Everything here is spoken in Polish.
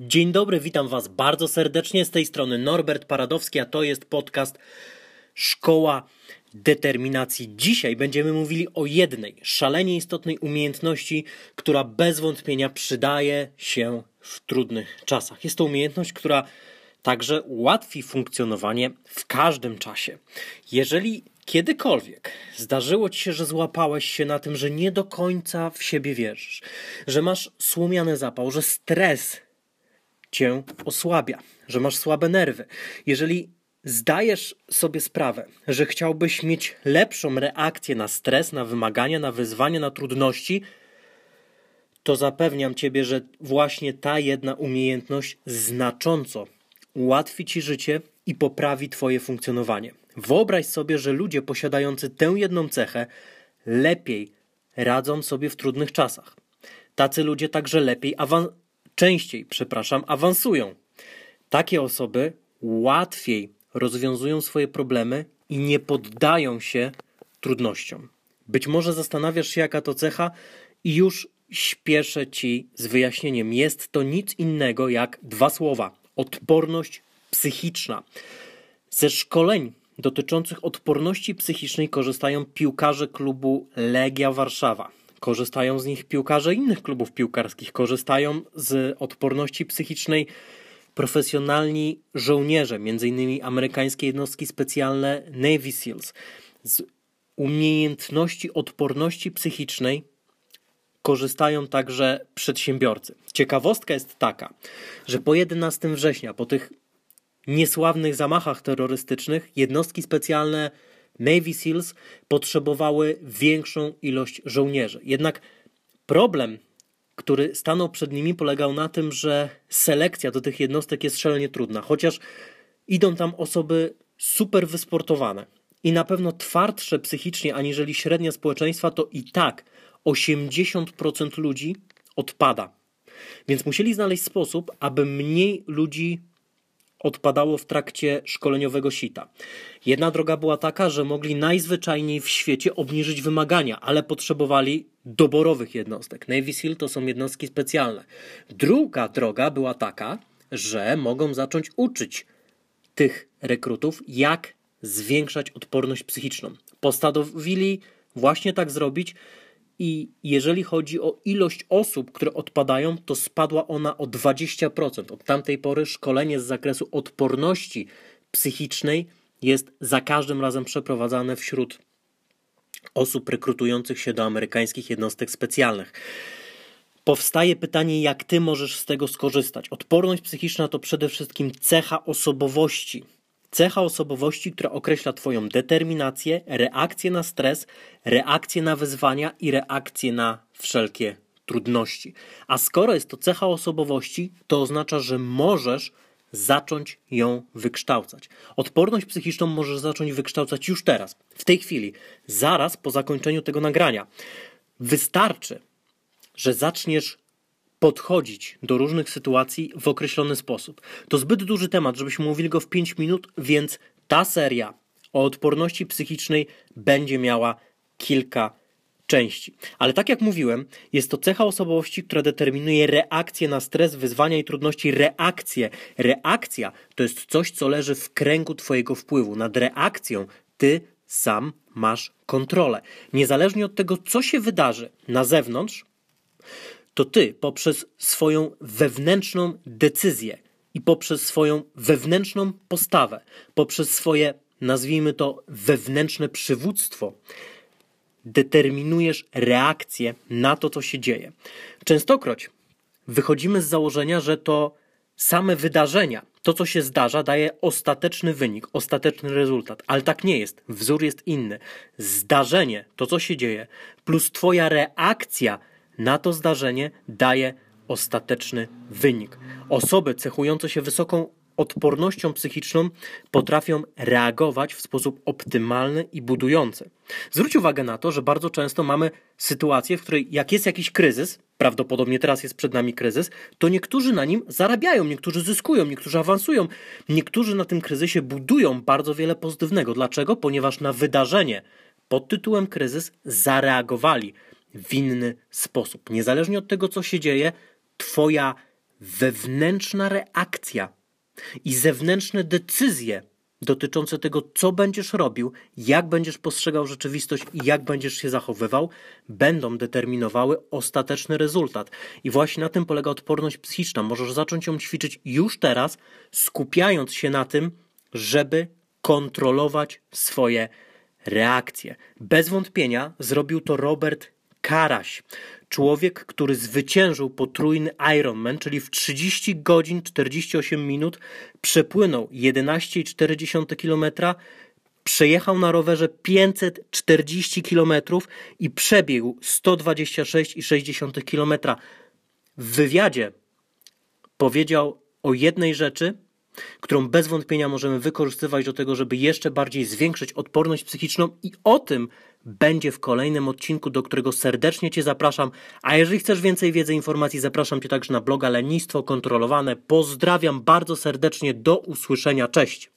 Dzień dobry, witam Was bardzo serdecznie. Z tej strony Norbert Paradowski, a to jest podcast Szkoła Determinacji. Dzisiaj będziemy mówili o jednej szalenie istotnej umiejętności, która bez wątpienia przydaje się w trudnych czasach. Jest to umiejętność, która także ułatwi funkcjonowanie w każdym czasie. Jeżeli kiedykolwiek zdarzyło ci się, że złapałeś się na tym, że nie do końca w siebie wierzysz, że masz słomiany zapał, że stres cię osłabia, że masz słabe nerwy. Jeżeli zdajesz sobie sprawę, że chciałbyś mieć lepszą reakcję na stres, na wymagania, na wyzwania, na trudności, to zapewniam Ciebie, że właśnie ta jedna umiejętność znacząco ułatwi Ci życie i poprawi Twoje funkcjonowanie. Wyobraź sobie, że ludzie posiadający tę jedną cechę lepiej radzą sobie w trudnych czasach. Tacy ludzie także lepiej częściej, przepraszam, awansują. Takie osoby łatwiej rozwiązują swoje problemy i nie poddają się trudnościom. Być może zastanawiasz się, jaka to cecha, i już śpieszę ci z wyjaśnieniem. Jest to nic innego jak dwa słowa: odporność psychiczna. Ze szkoleń dotyczących odporności psychicznej korzystają piłkarze klubu Legia Warszawa. Korzystają z nich piłkarze innych klubów piłkarskich, korzystają z odporności psychicznej profesjonalni żołnierze, m.in. amerykańskie jednostki specjalne Navy SEALs. Z umiejętności odporności psychicznej korzystają także przedsiębiorcy. Ciekawostka jest taka, że po 11 września, po tych niesławnych zamachach terrorystycznych, jednostki specjalne Navy SEALs potrzebowały większą ilość żołnierzy. Jednak problem, który stanął przed nimi, polegał na tym, że selekcja do tych jednostek jest szalenie trudna, chociaż idą tam osoby super wysportowane i na pewno twardsze psychicznie aniżeli średnia społeczeństwa, to i tak 80% ludzi odpada. Więc musieli znaleźć sposób, aby mniej ludzi odpadało w trakcie szkoleniowego sita. Jedna droga była taka, że mogli najzwyczajniej w świecie obniżyć wymagania, ale potrzebowali doborowych jednostek. Navy SEAL to są jednostki specjalne. Druga droga była taka, że mogą zacząć uczyć tych rekrutów, jak zwiększać odporność psychiczną. Postanowili właśnie tak zrobić, i jeżeli chodzi o ilość osób, które odpadają, to spadła ona o 20%. Od tamtej pory szkolenie z zakresu odporności psychicznej jest za każdym razem przeprowadzane wśród osób rekrutujących się do amerykańskich jednostek specjalnych. Powstaje pytanie, jak ty możesz z tego skorzystać. Odporność psychiczna to przede wszystkim cecha osobowości cecha osobowości, która określa Twoją determinację, reakcję na stres, reakcję na wyzwania i reakcję na wszelkie trudności. A skoro jest to cecha osobowości, to oznacza, że możesz zacząć ją wykształcać. Odporność psychiczną możesz zacząć wykształcać już teraz, w tej chwili, zaraz po zakończeniu tego nagrania. Wystarczy, że zaczniesz podchodzić do różnych sytuacji w określony sposób. To zbyt duży temat, żebyśmy mówili go w 5 minut, więc ta seria o odporności psychicznej będzie miała kilka części. Ale tak jak mówiłem, jest to cecha osobowości, która determinuje reakcję na stres, wyzwania i trudności. Reakcję. Reakcja to jest coś, co leży w kręgu Twojego wpływu. Nad reakcją Ty sam masz kontrolę. Niezależnie od tego, co się wydarzy na zewnątrz, to ty poprzez swoją wewnętrzną decyzję i poprzez swoją wewnętrzną postawę, poprzez swoje, nazwijmy to, wewnętrzne przywództwo, determinujesz reakcję na to, co się dzieje. Częstokroć wychodzimy z założenia, że to same wydarzenia, to co się zdarza, daje ostateczny wynik, ostateczny rezultat, ale tak nie jest. Wzór jest inny. Zdarzenie, to co się dzieje, plus Twoja reakcja na to zdarzenie daje ostateczny wynik. Osoby cechujące się wysoką odpornością psychiczną potrafią reagować w sposób optymalny i budujący. Zwróć uwagę na to, że bardzo często mamy sytuację, w której jak jest jakiś kryzys, prawdopodobnie teraz jest przed nami kryzys, to niektórzy na nim zarabiają, niektórzy zyskują, niektórzy awansują, niektórzy na tym kryzysie budują bardzo wiele pozytywnego. Dlaczego? Ponieważ na wydarzenie pod tytułem kryzys zareagowali w inny sposób. Niezależnie od tego, co się dzieje, Twoja wewnętrzna reakcja i zewnętrzne decyzje dotyczące tego, co będziesz robił, jak będziesz postrzegał rzeczywistość i jak będziesz się zachowywał, będą determinowały ostateczny rezultat. I właśnie na tym polega odporność psychiczna. Możesz zacząć ją ćwiczyć już teraz, skupiając się na tym, żeby kontrolować swoje reakcje. Bez wątpienia zrobił to Robert Karaś. Człowiek, który zwyciężył potrójny Ironman, czyli w 30 godzin 48 minut przepłynął 11,4 km, przejechał na rowerze 540 km i przebiegł 126,6 km. W wywiadzie powiedział o jednej rzeczy, którą bez wątpienia możemy wykorzystywać do tego, żeby jeszcze bardziej zwiększyć odporność psychiczną i o tym będzie w kolejnym odcinku, do którego serdecznie Cię zapraszam. A jeżeli chcesz więcej wiedzy, informacji, zapraszam Cię także na bloga Lenistwo Kontrolowane. Pozdrawiam bardzo serdecznie, do usłyszenia, cześć!